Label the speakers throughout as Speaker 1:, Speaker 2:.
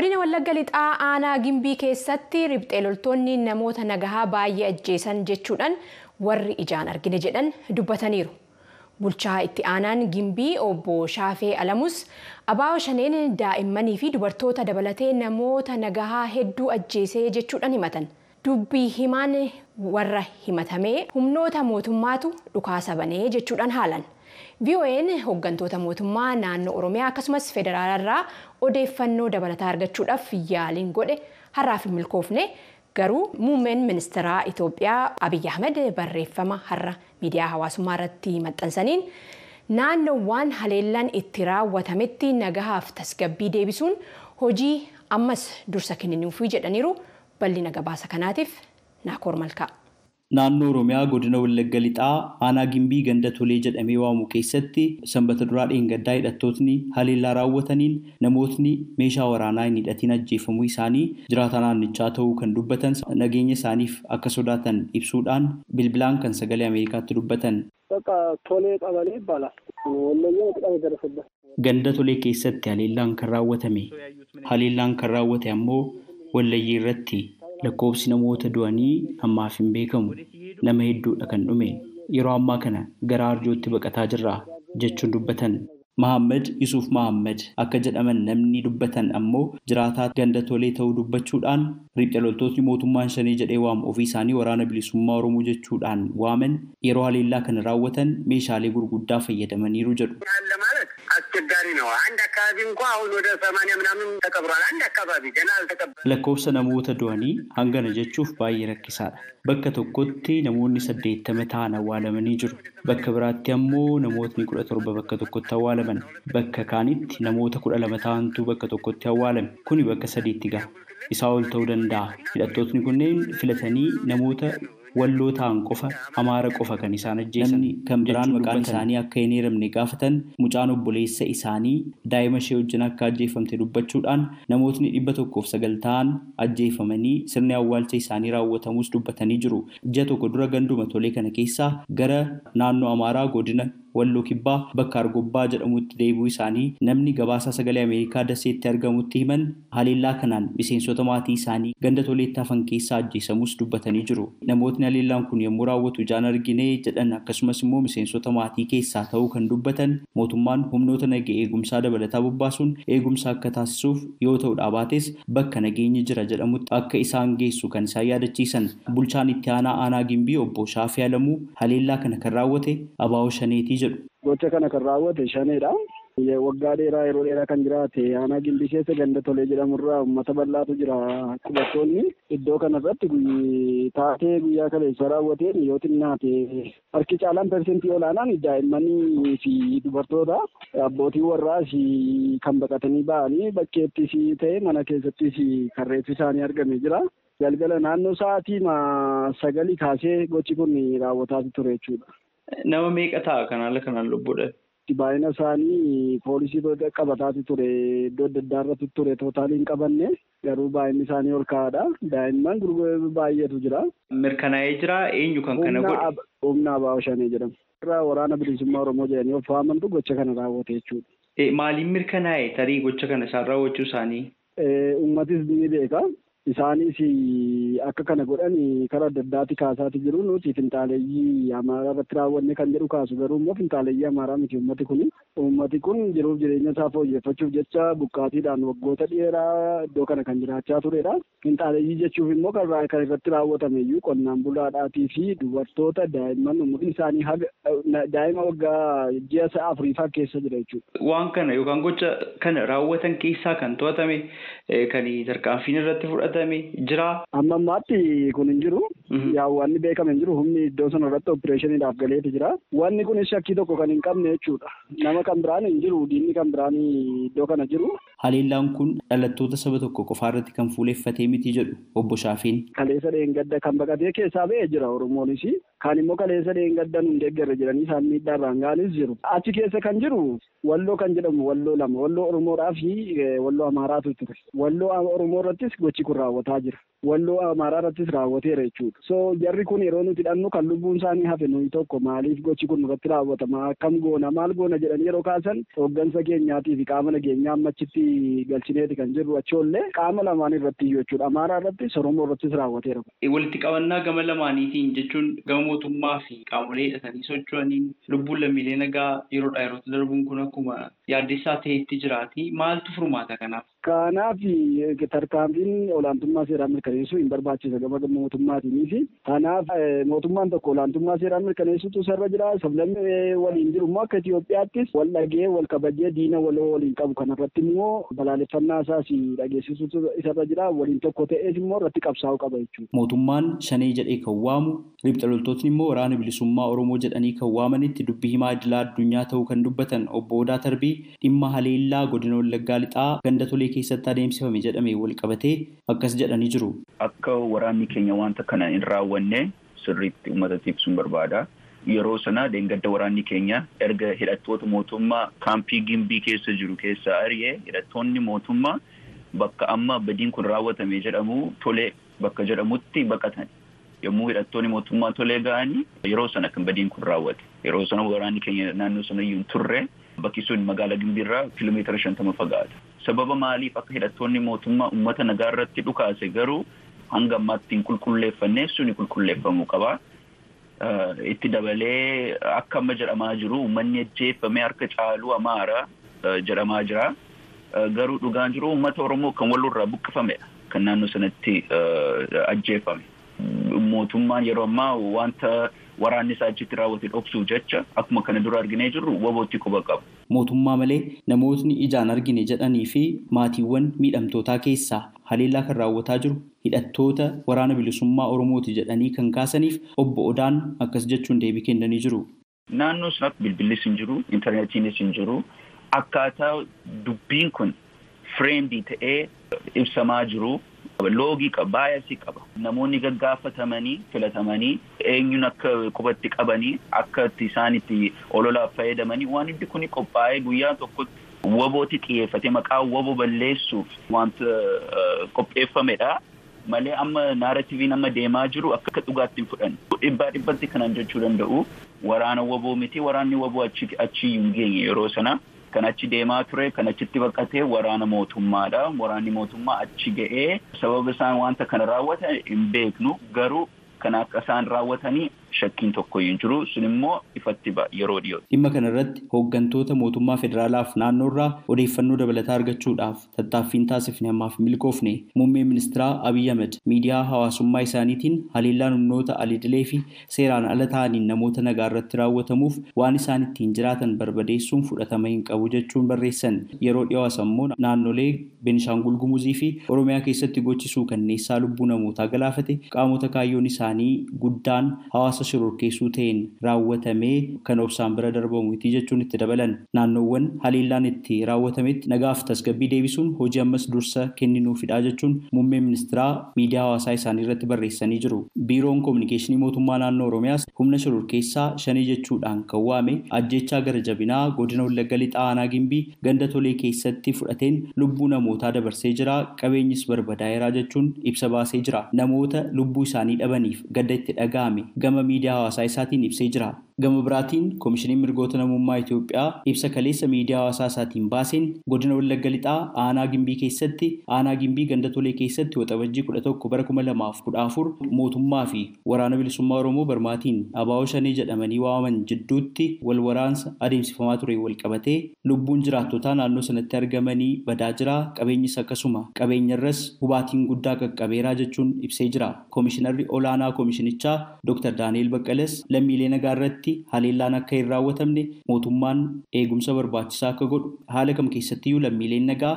Speaker 1: Godina Wallagga Lixaa aanaa Gimbii keessatti riphxee loltoonni namoota nagahaa baay'ee ajjeesan jechuudhaan warri ijaan argine jedhan dubbataniiru. Bulchaa itti aanaan Gimbii obbo Shaafee Alamus abaa'oo shaneen daa'immanii fi dubartoota dabalatee namoota nagahaa hedduu ajjeesee jechuudhaan himatan. Dubbii himaan warra himatamee humnoota mootummaatu dhukaasa banee jechuudhaan haalan. VOA'n hooggantoota mootummaa naannoo Oromiyaa akkasumas federaalarraa odeeffannoo dabalataa argachuudhaaf yaaliin godhe har'aaf hin milkoofne garuu muummeen ministeeraa Itoophiyaa Abiyyi Ahmed barreeffama har'a miidiyaa hawaasummaa irratti maxxansaniin naannoowwan haleellaan itti raawwatametti nagahaaf tasgabbii deebisuun hojii ammas dursa kenninuufii jedhaniiru bal'ina gabaasa kanaatiif naakoor malkaa.
Speaker 2: Naannoo Oromiyaa godina Wallagga Lixaa aanaa Gimbii ganda tolee jedhamee waamu keessatti sanbata duraa dheengaddaa hidhattootni haleellaa raawwataniin namootni meeshaa waraanaa hin hidhatiin ajjeefamuu isaanii jiraata naannichaa ta'uu kan dubbatan nageenya isaaniif akka sodaatan ibsuudhaan bilbilaan kan sagalee Ameerikaatti dubbatan. Ganda tolee keessatti haleellaan kan raawwatame haleellaan kan raawwate ammoo wallayyii irratti lakkoofsi namoota du'anii ammaaf hin beekamu nama hedduudha kan dhume yeroo ammaa kana gara arjootti baqataa jirra jechuun dubbatan Mahammad Yusuf Mahammad akka jedhaman namni dubbatan ammoo jiraataa ganda tolee ta'uu dubbachuudhaan riphxe loltootni mootummaan shanii jedhee waamu ofii isaanii waraana bilisummaa Oromoo jechuudhaan waaman yeroo haleellaa kana raawwatan meeshaalee gurguddaa fayyadamaniiru jedhu.
Speaker 3: አስቸጋሪ ነው። አንድ አካባቢ እንኳ አሁን ወደ ሰማንያ ምናምን ተቀብሯል። አንድ አካባቢ ገና አልተቀበረ
Speaker 2: lakkoofsa namoota du'anii hangana jechuuf baay'ee rakkisaadha. Bakka tokkotti namoonni saddeettama ta'an awwaalamanii jiru. Bakka biraatti ammoo namootni kudha torba bakka tokkotti awwaalaman. Bakka kaanitti namoota kudha lama ta'antu bakka tokkotti awwaalame. Kuni bakka sadiitti gaha. Isaa ol ta'uu danda'a. Hidhattootni kunneen filatanii namoota walloo ta'an qofa amaara qofa kan isaan ajjeesan kan biraan maqaan isaanii akka hin eeramne gaafatan mucaan obboleessa isaanii daa'ima ishee wajjin akka ajjeefamte dubbachuudhaan namootni dhibba tokkoof sagal ta'an ajjeefamanii sirni awwaalcha isaanii raawwatamus dubbatanii jiru. Ji'a tokko dura ganduma tolee kana keessaa gara naannoo amaaraa godina walloo kibbaa bakka argobbaa jedhamutti deebi'uu isaanii namni gabaasaa sagalee ameerikaa daseetti argamutti himan haleellaa kanaan miseensota maatii isaanii ganda toleetti hafan keessaa ajjeesamus dubbatanii jiru. Namootni haleellaan kun yommuu raawwatu ijaan argine jedhan akkasumas immoo miseensota maatii keessaa ta'uu kan dubbatan mootummaan humnoota naga eegumsaa dabalataa bobbaasuun eegumsa akka taasisuuf yoo ta'u dhaabaates bakka nageenyi jira jedhamutti akka isaan geessu kan isaan yaadachiisan. Bulchaan itti aanaa aanaa gimbii obbo Shaafii Alamuu haleellaa kana kan raawwate abaa'oo shaneetii jedhu.
Speaker 3: Gocha kana kan raawwate shaneedha. Waggaa dheeraa yeroo dheeraa kan jiraate aanaa gimbii keessa ganda tolee jedhamurraa uummata bal'aatu jira. Qubattoonni iddoo kanarratti taatee guyyaa kaleessa raawwateen yoo xinnaate harki caalaan persentii olaanaan daa'immanii fi dubartoota abbootii warraas kan baqatanii ba'anii bakkeettis ta'e mana keessattis kan reeffi isaanii argamee jira. Galgala naannoo sa'aatii sagalii kaasee gochi kun raawwataa ture jechuudha.
Speaker 2: Nama meeqa ta'a kan haala kanaan lubbuudhaan?
Speaker 3: Baay'ina isaanii poolisii qabataati ture iddoo adda addaa irratti ture tootaalii hin qabanne garuu baay'inni isaanii ol ka'aadha. Daa'imman baay'eetu jira.
Speaker 2: Mirkanaa'ee jira eenyu kan kana godhe?
Speaker 3: Humna abaa'oo shanee jedhama. Irraa waraana bilisummaa Oromoo jedhanii of waamantu gocha kana raawwate jechuudha.
Speaker 2: Maaliin mirkanaa'e tarii gocha kana isaan raawwachuu isaanii?
Speaker 3: Uummatis ni beeka. Isaanis akka kana godhan karaa adda addaatti kaasaati jiru. Nuti finxaaleeyyii amaaraa irratti raawwanne kan jedhu kaasu garuu immoo finxaaleeyyii amaaraa miti uummati kun uummati kun jiruuf jireenya isaa fooyyeffachuuf jecha buqqaatiidhaan waggoota dheeraa iddoo kana kan jiraachaa turedha. Finxaaleeyyii jechuuf immoo kan irratti raawwatame iyyuu qonnaan bulaadhaatii fi dubartoota daa'imman umuriin isaanii daa'ima waggaa ji'a afuriifaa keessa jira jechuudha.
Speaker 2: Waan kana yookaan gocha kana raawwatan keessaa kan to'atame kan tarkaanfiin irratti fudhatame jira.
Speaker 3: Amma ammaatti kun hin jiru. Yaa wanni beekame hin jiru humni iddoo sana irratti opereeshiniidhaaf galeeti jira. Wanni kunis shakkii tokko kan hin qabne jechuudha. Nama kan biraan hin jiru diinni kan biraan iddoo kana jiru.
Speaker 2: Haleellaan kun dhalattoota saba tokko qofaa irratti kan fuuleffatee miti jedhu obbo Shaafiin.
Speaker 3: Kaleessa dheengadda kan baqatee keessaa ba'ee jira Oromoonis. kaan immoo kaleessa dheengaddan hin deeggarre jedhanii isaan miidhaa irraan ga'anis jiru. Achi keessa kan jiru walloo kan jedhamu walloo lama walloo Oromoodhaa fi walloo Amaaraatu ture. Walloo Oromoo irrattis gochi kun raawwataa jira. Walloo Amaaraa irrattis raawwateera jechuudha. So jarri kun yeroo nuti hidhannu kan lubbuun isaanii hafe nuyi tokko maaliif gochi kun irratti raawwatama akkam goona maal goona jedhanii yeroo kaasan hooggansa keenyaatii fi qaama nageenyaa ammachitti galchineeti kan jirru achoollee qaama lamaan irratti jechuudha. Amaaraa irrattis Oromoo irrattis raawwateera.
Speaker 2: Walitti qabannaa gama lamaaniitiin jechuun gama mootummaa fi qaamolee hidhatanii socho'aniin lubbuun lammiilee nagaa yeroodhaa yerootti darbuun kun akkuma yaaddessaa ta'etti jiraati. Maaltu furmaata kanaaf?
Speaker 3: Kanaaf tarkaanfiin olaantummaa seeraa mirkaneessuu hin barbaachisa gama mootummaatiin fi kanaaf mootummaan tokko olaantummaa seeraa mirkaneessutu sarara jira. Sablammii waliin jiru immoo akka Itoophiyaattis wal dhagee wal kabajee diina waloo waliin qabu kanarratti immoo balaaleffannaa isaas dhageessisuutu isarra jira. Waliin tokko ta'ees immoo irratti qabsaa'uu qaba jechuudha.
Speaker 2: Mootummaan shanee jedhee kan waamu ribxa loltootni immoo waraana bilisummaa Oromoo jedhanii kan waamanitti dubbii himaa idilaa addunyaa ta'uu kan dubbatan obbo Odaa Tarbii dhimma haleellaa godina Wallaggaa lixaa ganda tolee keessatti adeemsifame jedhame wal qabatee akkas jedhanii jiru.
Speaker 4: Akka waraanni keenya wanta kana hin raawwanne sirriitti uummatatti ibsuun barbaada. Yeroo sana deengadda waraanni keenya erga hidhattoota mootummaa kaampii gimbii keessa jiru keessaa ari'ee hidhattoonni mootummaa bakka amma badiin kun raawwatame jedhamu tolee bakka jedhamutti baqatan. Yommuu hidhattoonni mootummaa tolee ga'anii yeroo sana kan badiin kun raawwate. Yeroo sana waraanni keenya naannoo sana iyyuu turre bakki sun magaalaa gimbiirraa kiiloomeetira shantama fagaata. Sababa maaliif akka hidhattoonni mootummaa uummata nagaa irratti dhukaase garuu hanga ammaatti hin qulqulleeffannee suni qulqulleeffamuu qaba. Itti dabalee akka amma jedhamaa jiru uummanni ajjeeffamee harka caalu amaara jedhamaa jira. Garuu dhugaan jiru uummata Oromoo kan walirraa buqqifamedha. Kan naannoo sanatti ajjeeffame. Mootummaan yeroo ammaa wanta waraanni isaa achitti raawwate dhoksuuf jecha akkuma kana dura arginee jirru wabootti quba qabu.
Speaker 2: Mootummaa malee namootni ijaan argine jedhanii fi maatiiwwan miidhamtootaa keessaa haleellaa kan raawwataa jiru hidhattoota waraana bilisummaa Oromooti jedhanii kan kaasaniif obbo Odaan akkas jechuun deebii kennanii jiru.
Speaker 4: Naannoo sanatti bilbillis hin jiru, intarneetiinis hin jiru. Akkaataa dubbiin kun fireendii ta'ee ibsamaa jiru. Loogii qaba, baayasii qaba. Namoonni gaggaafatamanii, filatamanii, eenyuun akka qubatti qabanii, akka isaan itti ololaaf fayyadamanii waan hundi kun qophaa'ee guyyaa tokkotti wabootti xiyyeeffate maqaa waboo balleessuuf wanta qopheeffamedha. Malee amma naaratiiviin amma deemaa jiru akka dhugaatti hin fudhanne. Dhibbaa dhibbatti kanan jechuu danda'u waraana waboo miti waraanni waboo achi hin geenye yeroo sana. Kan achi deemaa ture kan achitti baqatee waraana mootummaadha. Waraanni mootummaa achi ga'ee sababa isaan wanta kana raawwatan hin beeknu garuu kan akka isaan raawwatanii shakkiin tokko hin jiru sun immoo ifatti yeroo dhiyoo.
Speaker 2: Dhimma kana irratti hooggantoota mootummaa federaalaaf naannoo irraa odeeffannoo dabalataa argachuudhaaf tattaaffiin taasifne ammaaf milkoofne muummee ministeeraa Abiy Ahmed miidiyaa hawaasummaa isaaniitiin haleellaan humnoota alidilee fi seeraan ala ta'aniin namoota nagaa irratti raawwatamuuf waan isaan ittiin jiraatan barbadeessuun fudhatama hin qabu jechuun barreessan yeroo dhiyoos ammoo naannolee Benishaangul Gumuzii fi Oromiyaa keessatti gochisuu kanneessaa lubbuu namootaa galaafate qaamota kaayyoon isaanii guddaan hawaasa shororkeessuu ta'een raawwatamee kan obsaan bira darbamu itti jechuun itti dabalan naannoowwan haleellaan itti raawwatametti nagaaf tasgabbii deebisuun hojii ammas dursa kenninuufidha jechuun muummee ministeeraa miidiyaa hawaasaa isaanii irratti barreessanii jiru. Biiroon koominikeeshinii mootummaa naannoo Oromiyaas humna shororkeessaa shanii jechuudhaan kan waame ajjechaa gara jabinaa godina Wallagga Lixaa Aanaa Gimbii ganda tolee keessatti fudhateen lubbuu namootaa dabarsee jira qabeenyis barbadaa'eera jechuun ibsa baasee jira. Namoota lubbuu isaanii dhabaniif gadda itti dhaga'ame gama miidiyaa hawaasaa isaatiin ibsee jira. Gama biraatiin koomishiniin mirgoota namummaa Itoophiyaa ibsa kaleessa miidiyaa hawaasaa isaatiin baaseen godina Wallagga Lixaa aanaa Gimbii keessatti aanaa Gimbii ganda tolee keessatti waxabajjii kudha tokko bara kuma lamaaf kudha afur mootummaa fi waraana bilisummaa Oromoo barmaatiin abaa'oo shanii jedhamanii waamaman jidduutti wal waraansa adeemsifamaa ture wal qabatee lubbuun jiraattotaa naannoo sanatti argamanii badaa jira qabeenyis akkasuma qabeenyarras hubaatiin guddaa qaqqabeeraa jechuun ibsee jira. Koomishinarri olaanaa koomishinichaa Dr. Daani'el Baqqalas lammiilee nagaa irratti haleellaan akka hin raawwatamne mootummaan eegumsa barbaachisaa akka godhu haala kam keessattiyyuu lammiileen nagaa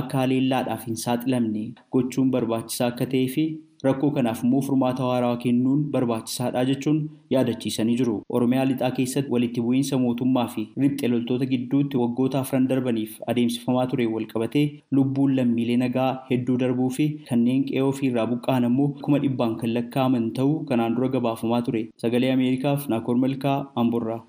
Speaker 2: akka haleellaadhaaf hin saaxilamne gochuun barbaachisaa akka ta'ee fi rakkoo kanaaf immoo furmaata waaraa kennuun barbaachisaadha jechuun yaadachiisanii jiru. Oromiyaa lixaa keessatti walitti bu'iinsa mootummaa fi riphxee loltoota gidduutti waggoota afran darbaniif adeemsifamaa ture walqabatee lubbuun lammiilee nagaa hedduu darbuu fi kanneen qe'ee ofiirraa buqqa'an ammoo kuma dhibbaan kan lakkaa'aman ta'uu kanaan dura gabaafamaa ture. Sagalee Ameerikaaf Naakoor Malkaa Amburraa.